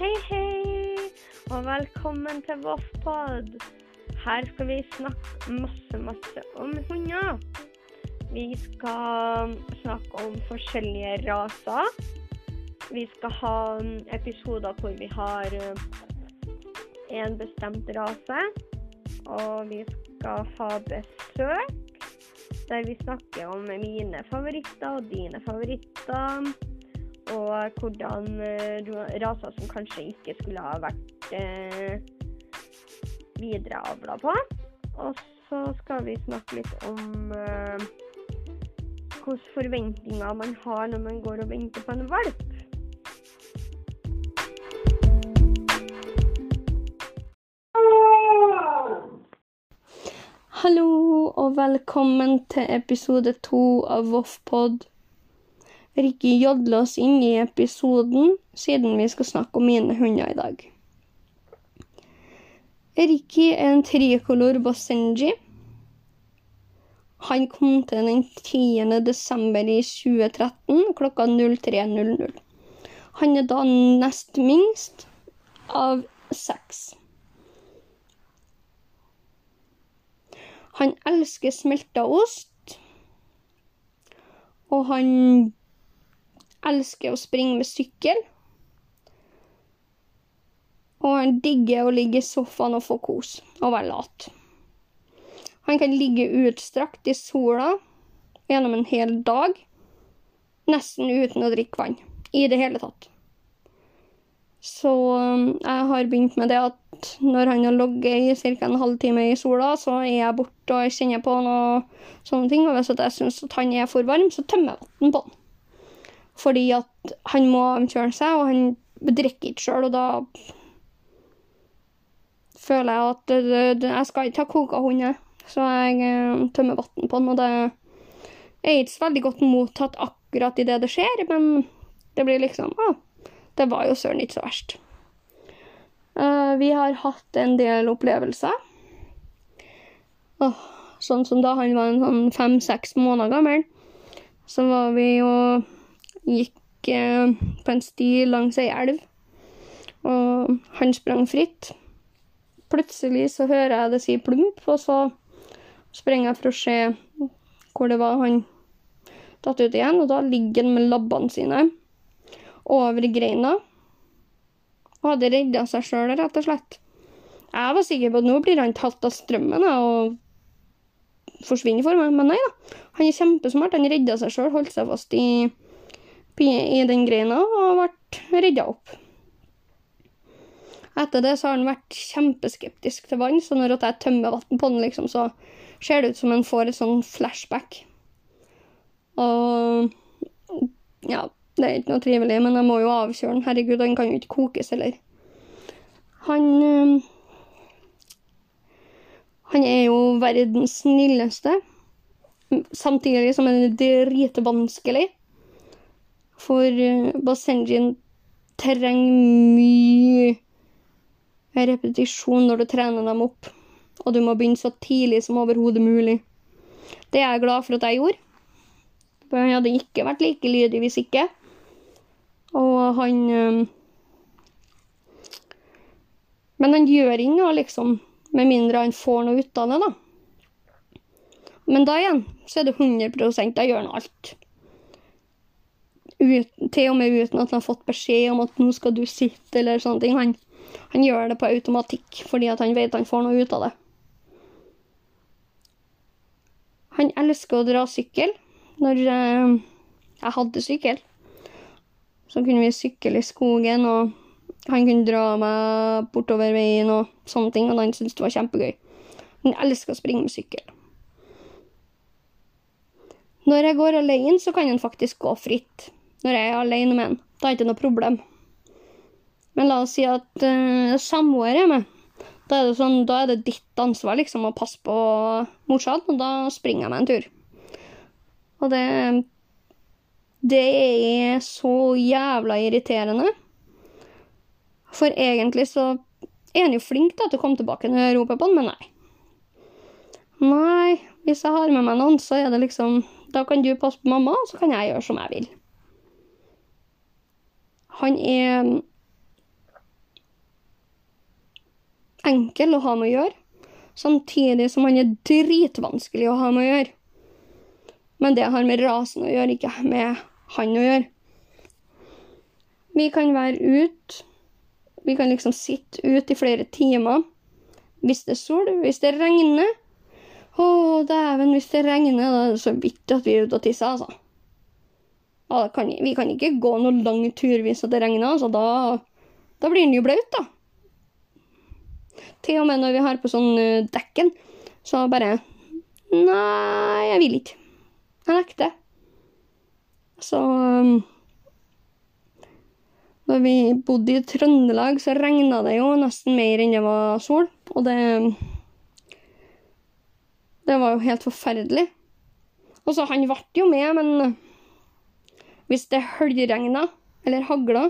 Hei, hei, og velkommen til Voffpod. Her skal vi snakke masse, masse om hunder. Vi skal snakke om forskjellige raser. Vi skal ha episoder hvor vi har en bestemt rase. Og vi skal ha besøk, der vi snakker om mine favoritter og dine favoritter og hvordan uh, raser som kanskje ikke skulle ha vært uh, videreavla på. Og så skal vi snakke litt om uh, hvilke forventninger man har når man går og venter på en valp. Hallo og velkommen til episode to av Voffpod. Ricky jodle oss inn i episoden, siden vi skal snakke om mine hunder i dag. Ricky er en tricolor Basenji. Han kom til den 10. desember i 2013 klokka 03.00. Han er da nest minst av seks. Han elsker smelta ost, og han elsker å springe med sykkel. Og han digger å ligge i sofaen og få kos og være lat. Han kan ligge utstrakt i sola gjennom en hel dag, nesten uten å drikke vann i det hele tatt. Så um, jeg har begynt med det at når han har ligget i ca. en halvtime i sola, så er jeg borte og kjenner på noe sånne ting. Og hvis jeg syns han er for varm, så tømmer jeg vann på han. Fordi at han må avkjøle seg, og han drikker ikke sjøl, og da føler jeg at jeg skal ikke ha koka hund, så jeg eh, tømmer vann på han. Og det er ikke så veldig godt mottatt akkurat idet det skjer, men det blir liksom ah, det var jo søren ikke så verst. Uh, vi har hatt en del opplevelser. Oh, sånn som da han var en sånn fem-seks måneder gammel, så var vi jo gikk eh, på en sti langs ei elv, og han sprang fritt. Plutselig så hører jeg det si plump, og så springer jeg for å se hvor det var han datt ut igjen, og da ligger han med labbene sine over greina og hadde redda seg sjøl, rett og slett. Jeg var sikker på at nå blir han tatt av strømmen og forsvinner for meg, men nei da. Han er kjempesmart. Han redda seg sjøl, holdt seg fast i i den greina og ble redda opp. Etter det så har han vært kjempeskeptisk til vann, så når jeg tømmer vann på den, liksom, så ser det ut som han får et sånn flashback. Og ja, det er ikke noe trivelig, men jeg må jo avkjøre den. Herregud, han kan jo ikke kokes heller. Han Han er jo verdens snilleste, samtidig som han er dritvanskelig. For uh, Basenjin trenger mye repetisjon når du trener dem opp. Og du må begynne så tidlig som overhodet mulig. Det er jeg glad for at jeg gjorde. For han hadde ikke vært like lydig hvis ikke. Og han um, Men han gjør ikke noe, liksom. Med mindre han får noe ut av det, da. Men da igjen så er det 100 jeg gjør nå alt ut, til og med uten at han har fått beskjed om at nå skal du sitte, eller sånne ting. Han, han gjør det på automatikk fordi han vet han får noe ut av det. Han elsker å dra sykkel. Når eh, jeg hadde sykkel, så kunne vi sykle i skogen, og han kunne dra meg bortover veien og sånne ting, og han syntes det var kjempegøy. Han elsker å springe med sykkel. Når jeg går alene, så kan han faktisk gå fritt når jeg er alene med han. Da er det ikke noe problem. Men la oss si at uh, samboer er med. Da er, sånn, da er det ditt ansvar liksom, å passe på morsan, og da springer jeg meg en tur. Og det Det er så jævla irriterende. For egentlig så er han jo flink da, til å komme tilbake når jeg roper på han, men nei. Nei, hvis jeg har med meg noen, så er det liksom Da kan du passe på mamma, og så kan jeg gjøre som jeg vil. Han er enkel å ha med å gjøre, samtidig som han er dritvanskelig å ha med å gjøre. Men det har med rasen å gjøre, ikke med han å gjøre. Vi kan være ute. Vi kan liksom sitte ute i flere timer. Hvis det er sol, hvis det regner. Å, dæven, hvis det regner, da er det så vidt at vi er ute og tisser, altså. Kan, vi kan ikke gå noen lang tur hvis det regner, så Da, da blir den jo blaut, da. Til og med når vi har på sånn uh, dekken, så bare Nei, jeg vil ikke. Jeg nekter. Så um, Når vi bodde i Trøndelag, så regna det jo nesten mer enn det var sol. Og det Det var jo helt forferdelig. Og så han ble jo med, men hvis det høljregna eller hagla,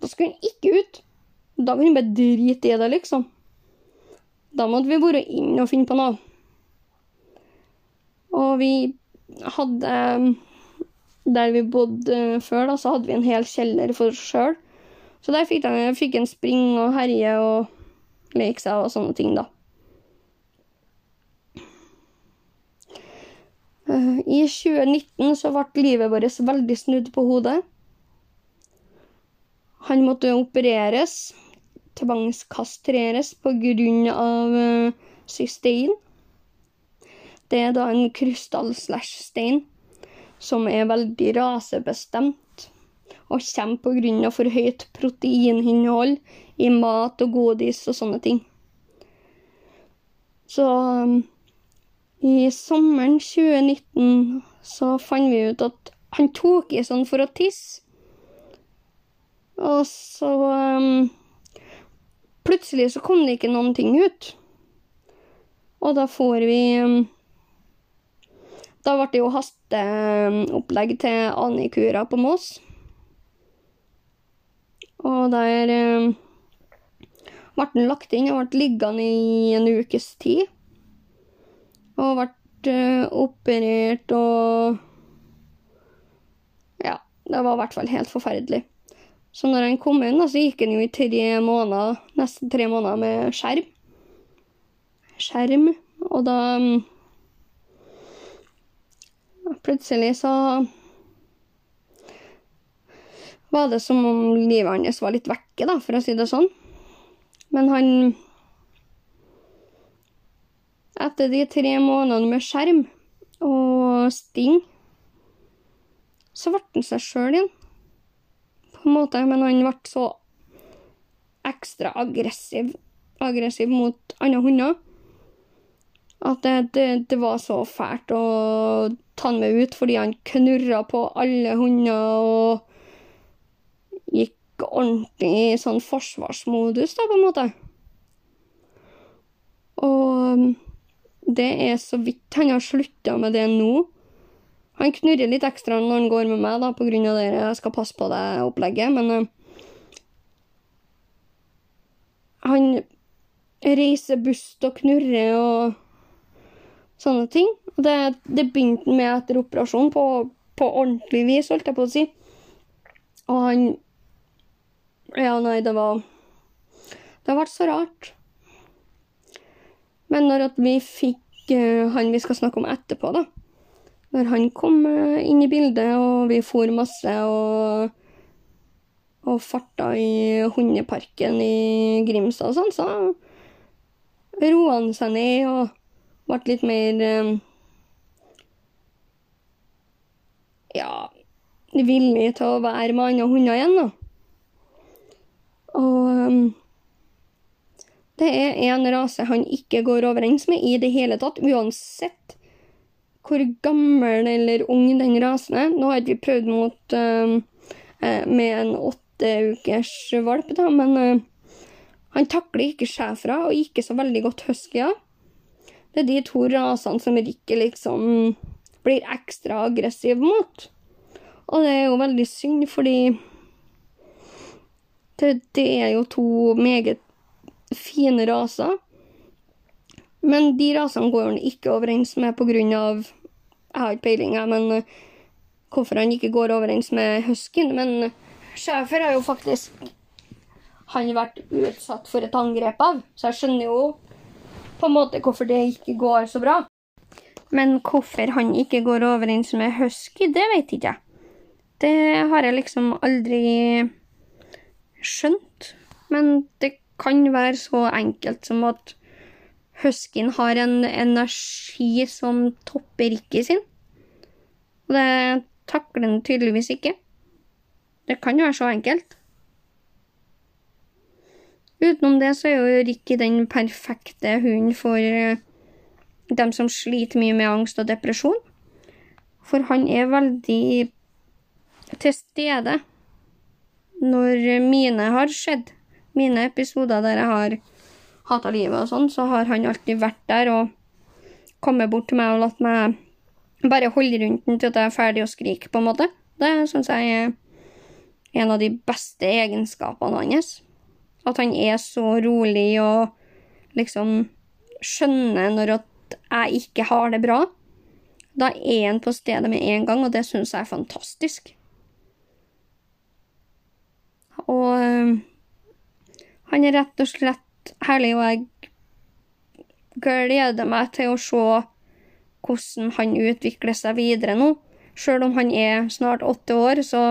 da skulle han ikke ut. Da kunne han bare drite i det, liksom. Da måtte vi være inn og finne på noe. Og vi hadde Der vi bodde før, da, så hadde vi en hel kjeller for oss sjøl. Så der fikk, han, fikk en spring og herje og leke seg og sånne ting, da. I 2019 så ble livet vårt veldig snudd på hodet. Han måtte opereres, tvangskastreres av uh, cystein. Det er da en krystall-slash-stein som er veldig rasebestemt og kommer av for høyt proteininnhold i mat og godis og sånne ting. Så i sommeren 2019 så fant vi ut at han tok i sånn for å tisse. Og så um, Plutselig så kom det ikke noen ting ut. Og da får vi um, Da ble det jo hasteopplegg til Anikura på Mås. Og der um, ble lagt inn og ble liggende i en ukes tid. Og ble uh, operert og Ja, det var i hvert fall helt forferdelig. Så når han kom inn, så gikk han jo i tre måneder, nesten tre måneder med skjerm. Skjerm. Og da um, Plutselig så var det som om livet hans var litt vekke, da, for å si det sånn. Men han Etter de tre månedene med skjerm og sting, så ble han seg sjøl igjen på en måte, men han ble så ekstra aggressiv, aggressiv mot andre hunder at det, det, det, var så fælt å ta han med ut, fordi han knurra på alle hunder og gikk ordentlig i sånn forsvarsmodus, da, på en måte. Og det er så vidt han har slutta med det nå. Han knurrer litt ekstra når han går med meg, da, på grunn av det jeg skal passe på det opplegget, men uh, Han reiser bust og knurrer og sånne ting. Det, det begynte med etter operasjonen, på, på ordentlig vis, holdt jeg på å si. Og han Ja, nei, det var Det har vært så rart. Men når vi fikk uh, han vi skal snakke om etterpå, da når han kom uh, inn i bildet, og vi for masse og, og farta i hundeparken i Grimstad og sånn, så roa han seg ned og ble litt mer eh, Ja, villig til å være med andre hunder igjen, da. Og um, det er en rase han ikke går overens med i det hele tatt, uansett hvor gammel eller ung den rasen er. Nå har vi prøvd mot uh, med en åtte ukers valp, da, men uh, han takler ikke schæfere og ikke så veldig godt huskyer. Det er de to rasene som Rikke liksom blir ekstra aggressiv mot. Og det er jo veldig synd, fordi det, det er jo to meget fine raser. Men de rasene går han ikke overens med av jeg har ikke peiling, men uh, hvorfor han ikke går overens med huskyen. Men schæfer har jo faktisk han vært utsatt for et angrep av. Så jeg skjønner jo på en måte hvorfor det ikke går så bra. Men hvorfor han ikke går overens med husky, det vet ikke jeg. Det har jeg liksom aldri skjønt. Men det kan være så enkelt som at huskyen har en energi som topper rikket sin. Og det takler den tydeligvis ikke. Det kan jo være så enkelt. Utenom det så er jo Ricky den perfekte hunden for eh, dem som sliter mye med angst og depresjon. For han er veldig til stede når mine har skjedd. Mine episoder der jeg har hata livet og sånn, så har han alltid vært der og kommet bort til meg og latt meg bare holde rundt den til at jeg er ferdig å skrike, på en måte. Det syns jeg er en av de beste egenskapene hans. At han er så rolig og liksom skjønner når at jeg ikke har det bra. Da er han på stedet med en gang, og det syns jeg er fantastisk. Og han er rett og slett herlig, og jeg gleder meg til å se hvordan han utvikler seg videre nå. Selv om han er snart åtte år, så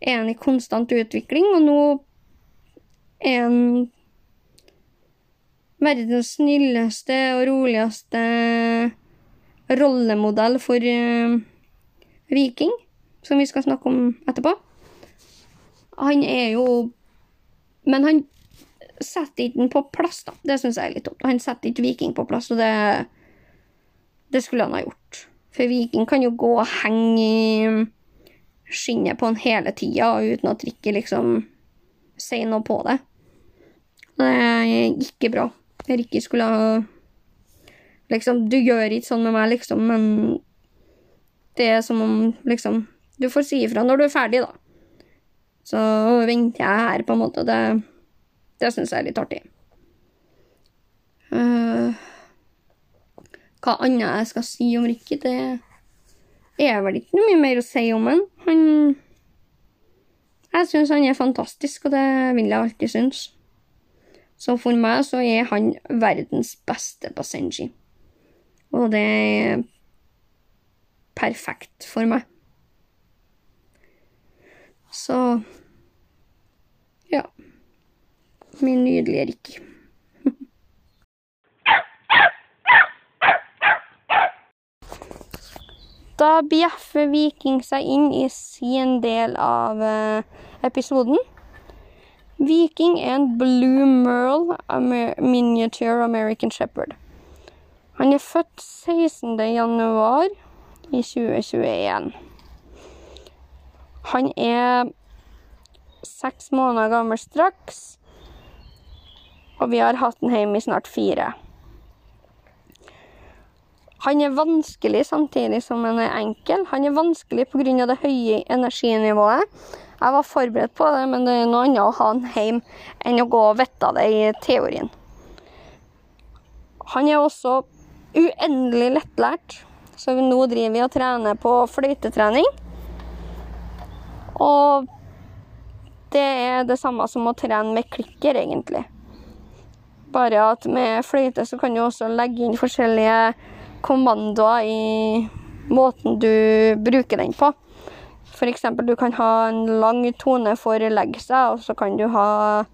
er han i konstant utvikling, og nå er han verdens snilleste og roligste rollemodell for uh, Viking, som vi skal snakke om etterpå. Han er jo Men han setter ikke den på plass, da. Det syns jeg er litt dumt. Han setter ikke Viking på plass, og det, det skulle han ha gjort. For Viking kan jo gå og henge i skinnet på han hele tida uten at Rikke liksom sier noe på det. Det er ikke bra. Rikke skulle ha Liksom, du gjør ikke sånn med meg, liksom, men det er som om liksom Du får si ifra når du er ferdig, da. Så venter jeg her, på en måte. Det, det syns jeg er litt artig. Uh, hva annet jeg skal si om Ricky, det er vel ikke noe mye mer å si om han. Han Jeg syns han er fantastisk, og det vil jeg alltid synes. Så for meg så er han verdens beste på Senji. Og det er perfekt for meg. Så ja. Min nydelige Ricky. Da bjeffer Viking seg inn i sin del av eh, episoden. Viking er en Blue Merle Amer miniature American Shepherd. Han er født 16. januar i 2021. Han er seks måneder gammel straks, og vi har hatt den hjemme i snart fire. Han er vanskelig samtidig som han er enkel. Han er vanskelig pga. det høye energinivået. Jeg var forberedt på det, men det er noe annet å ha han hjemme enn å gå og vite det i teorien. Han er også uendelig lettlært, så nå driver vi og trener på fløytetrening. Og det er det samme som å trene med klikker, egentlig. Bare at med fløyte så kan du også legge inn forskjellige kommandoer i måten du bruker den på. F.eks. du kan ha en lang tone for legge seg, og så kan du ha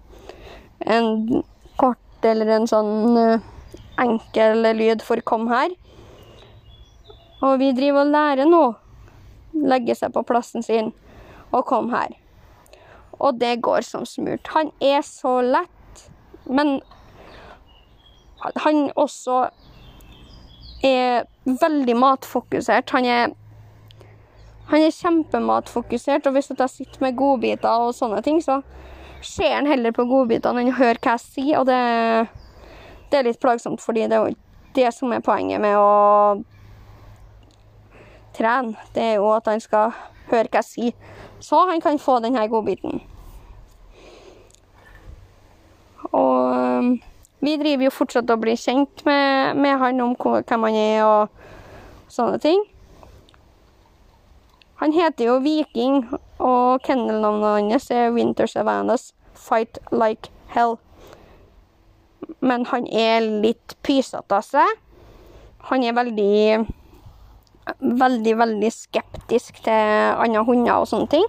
en kort eller en sånn eh, enkel lyd for kom her. Og vi driver og lærer nå. Legge seg på plassen sin og kom her. Og det går som smurt. Han er så lett, men han også er veldig matfokusert. Han er, han er kjempematfokusert, og hvis jeg sitter med godbiter og sånne ting, så ser han heller på godbitene enn hører høre hva jeg sier, og det, det er litt plagsomt, fordi det er jo det som er poenget med å trene. Det er jo at han skal høre hva jeg sier, så han kan få denne godbiten. Og vi driver jo fortsatt og blir kjent med, med han om hvem han er og sånne ting. Han heter jo Viking, og kennelnavnet hans er Winter Savannas. fight like hell. Men han er litt pysete av seg. Han er veldig Veldig, veldig skeptisk til andre hunder og sånne ting.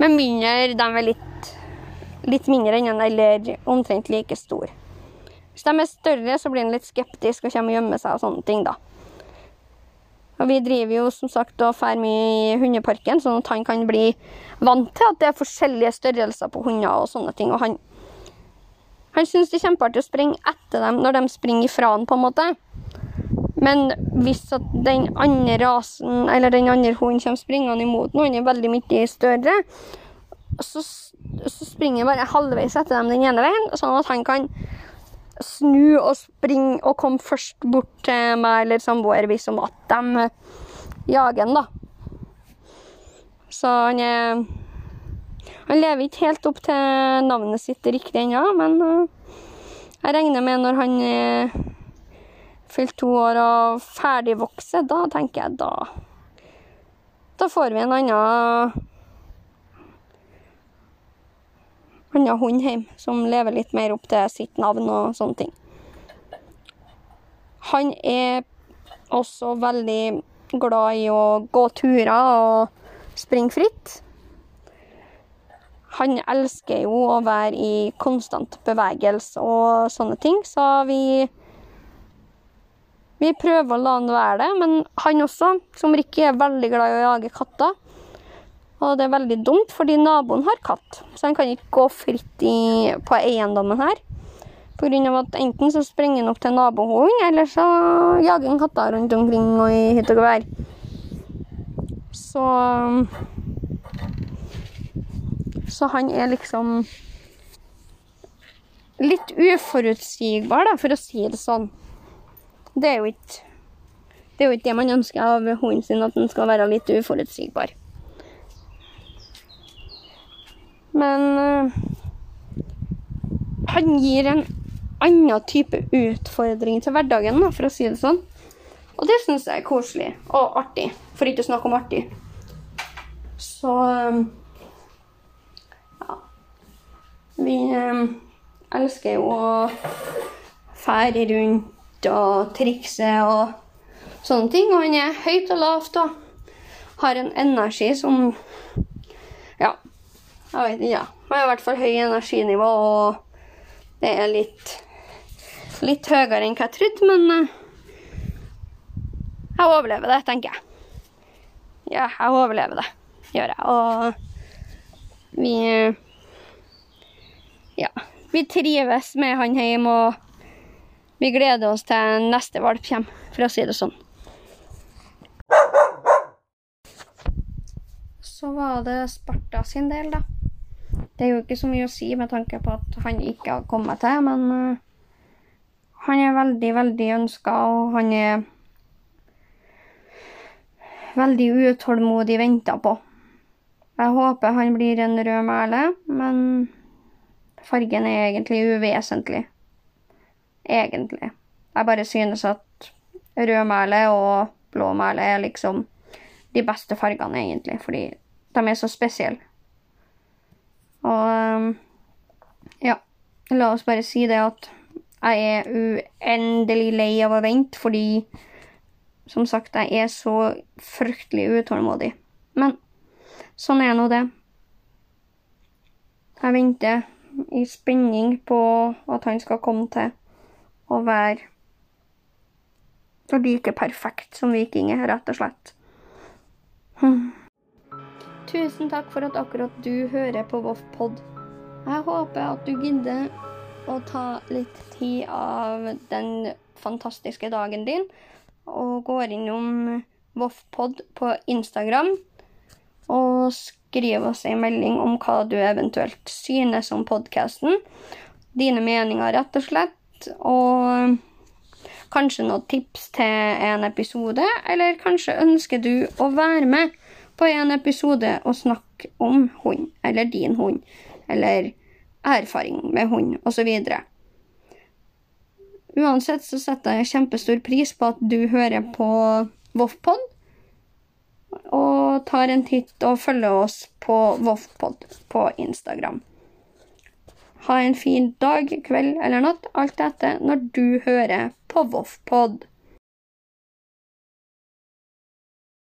Med mindre de er litt, litt mindre enn han, eller omtrent like stor. Hvis de er større, så blir han litt skeptisk og kommer og gjemmer seg og sånne ting, da. Og vi driver jo som sagt og drar mye i hundeparken, sånn at han kan bli vant til at det er forskjellige størrelser på hunder og sånne ting. Og han, han syns det er kjempeartig å springe etter dem når de springer ifra han, på en måte. Men hvis at den andre rasen, eller den andre hunden kommer springende imot noen, er veldig mye større, så, så springer jeg bare halvveis etter dem den ene veien, sånn at han kan snu og springe og komme først bort til meg eller samboer hvis om at de jager han, da. Så han er Han lever ikke helt opp til navnet sitt riktig ennå, men eh, jeg regner med når han er fylt to år og ferdigvokser, da tenker jeg da Da får vi en annen annen hund hjemme som lever litt mer opp til sitt navn og sånne ting. Han er også veldig glad i å gå turer og springe fritt. Han elsker jo å være i konstant bevegelse og sånne ting, så vi vi prøver å la han være det, men han også, som Ricky, er veldig glad i å jage katter. Og det er veldig dumt, fordi naboen har katt, så han kan ikke gå fritt i, på eiendommen her. På grunn av at enten så springer han opp til nabohund, eller så jager han katter rundt omkring og i hytt og gevær. Så Så han er liksom litt uforutsigbar, da, for å si det sånn. Det er jo ikke det er jo ikke det man ønsker av hunden sin, at den skal være litt uforutsigbar. Men uh, han gir en annen type utfordring til hverdagen, da, for å si det sånn. Og det syns jeg er koselig og artig, for ikke å snakke om artig. Så um, ja. Vi um, elsker jo å fære rundt og trikse og sånne ting. Og han er høyt og lavt og har en energi som Ja, jeg vet. Ja. det har i hvert fall høy energinivå, og det er litt litt høyere enn hva jeg trodde, men eh, jeg overlever det, tenker jeg. Ja, jeg overlever det, gjør jeg. Og vi Ja. Vi trives med han hjemme, og vi gleder oss til neste valp kommer, for å si det sånn. Så var det Sparta sin del, da. Det er jo ikke så mye å si med tanke på at han ikke har kommet til, men uh, han er veldig, veldig ønska, og han er veldig utålmodig venta på. Jeg håper han blir en rød merle, men fargen er egentlig uvesentlig egentlig. Jeg bare synes at rød mæle og blå mæle er liksom de beste fargene, egentlig, fordi de er så spesielle. Og um, ja, la oss bare si det at jeg er uendelig lei av å vente, fordi som sagt, jeg er så fryktelig utålmodig. Men sånn er nå det. Jeg venter i spenning på at han skal komme til å være like perfekt som vikinger, rett og slett. Hm. Tusen takk for at akkurat du hører på VoffPod. Jeg håper at du gidder å ta litt tid av den fantastiske dagen din og går innom VoffPod på Instagram og skriver oss en melding om hva du eventuelt synes om podkasten. Dine meninger, rett og slett og kanskje noen tips til en episode, eller kanskje ønsker du å være med på en episode og snakke om hund, eller din hund, eller erfaring med hund, osv. Uansett så setter jeg kjempestor pris på at du hører på Voffpod, og tar en titt og følger oss på Voffpod på Instagram. Ha en fin dag, kveld eller natt, alt etter når du hører på Voffpod.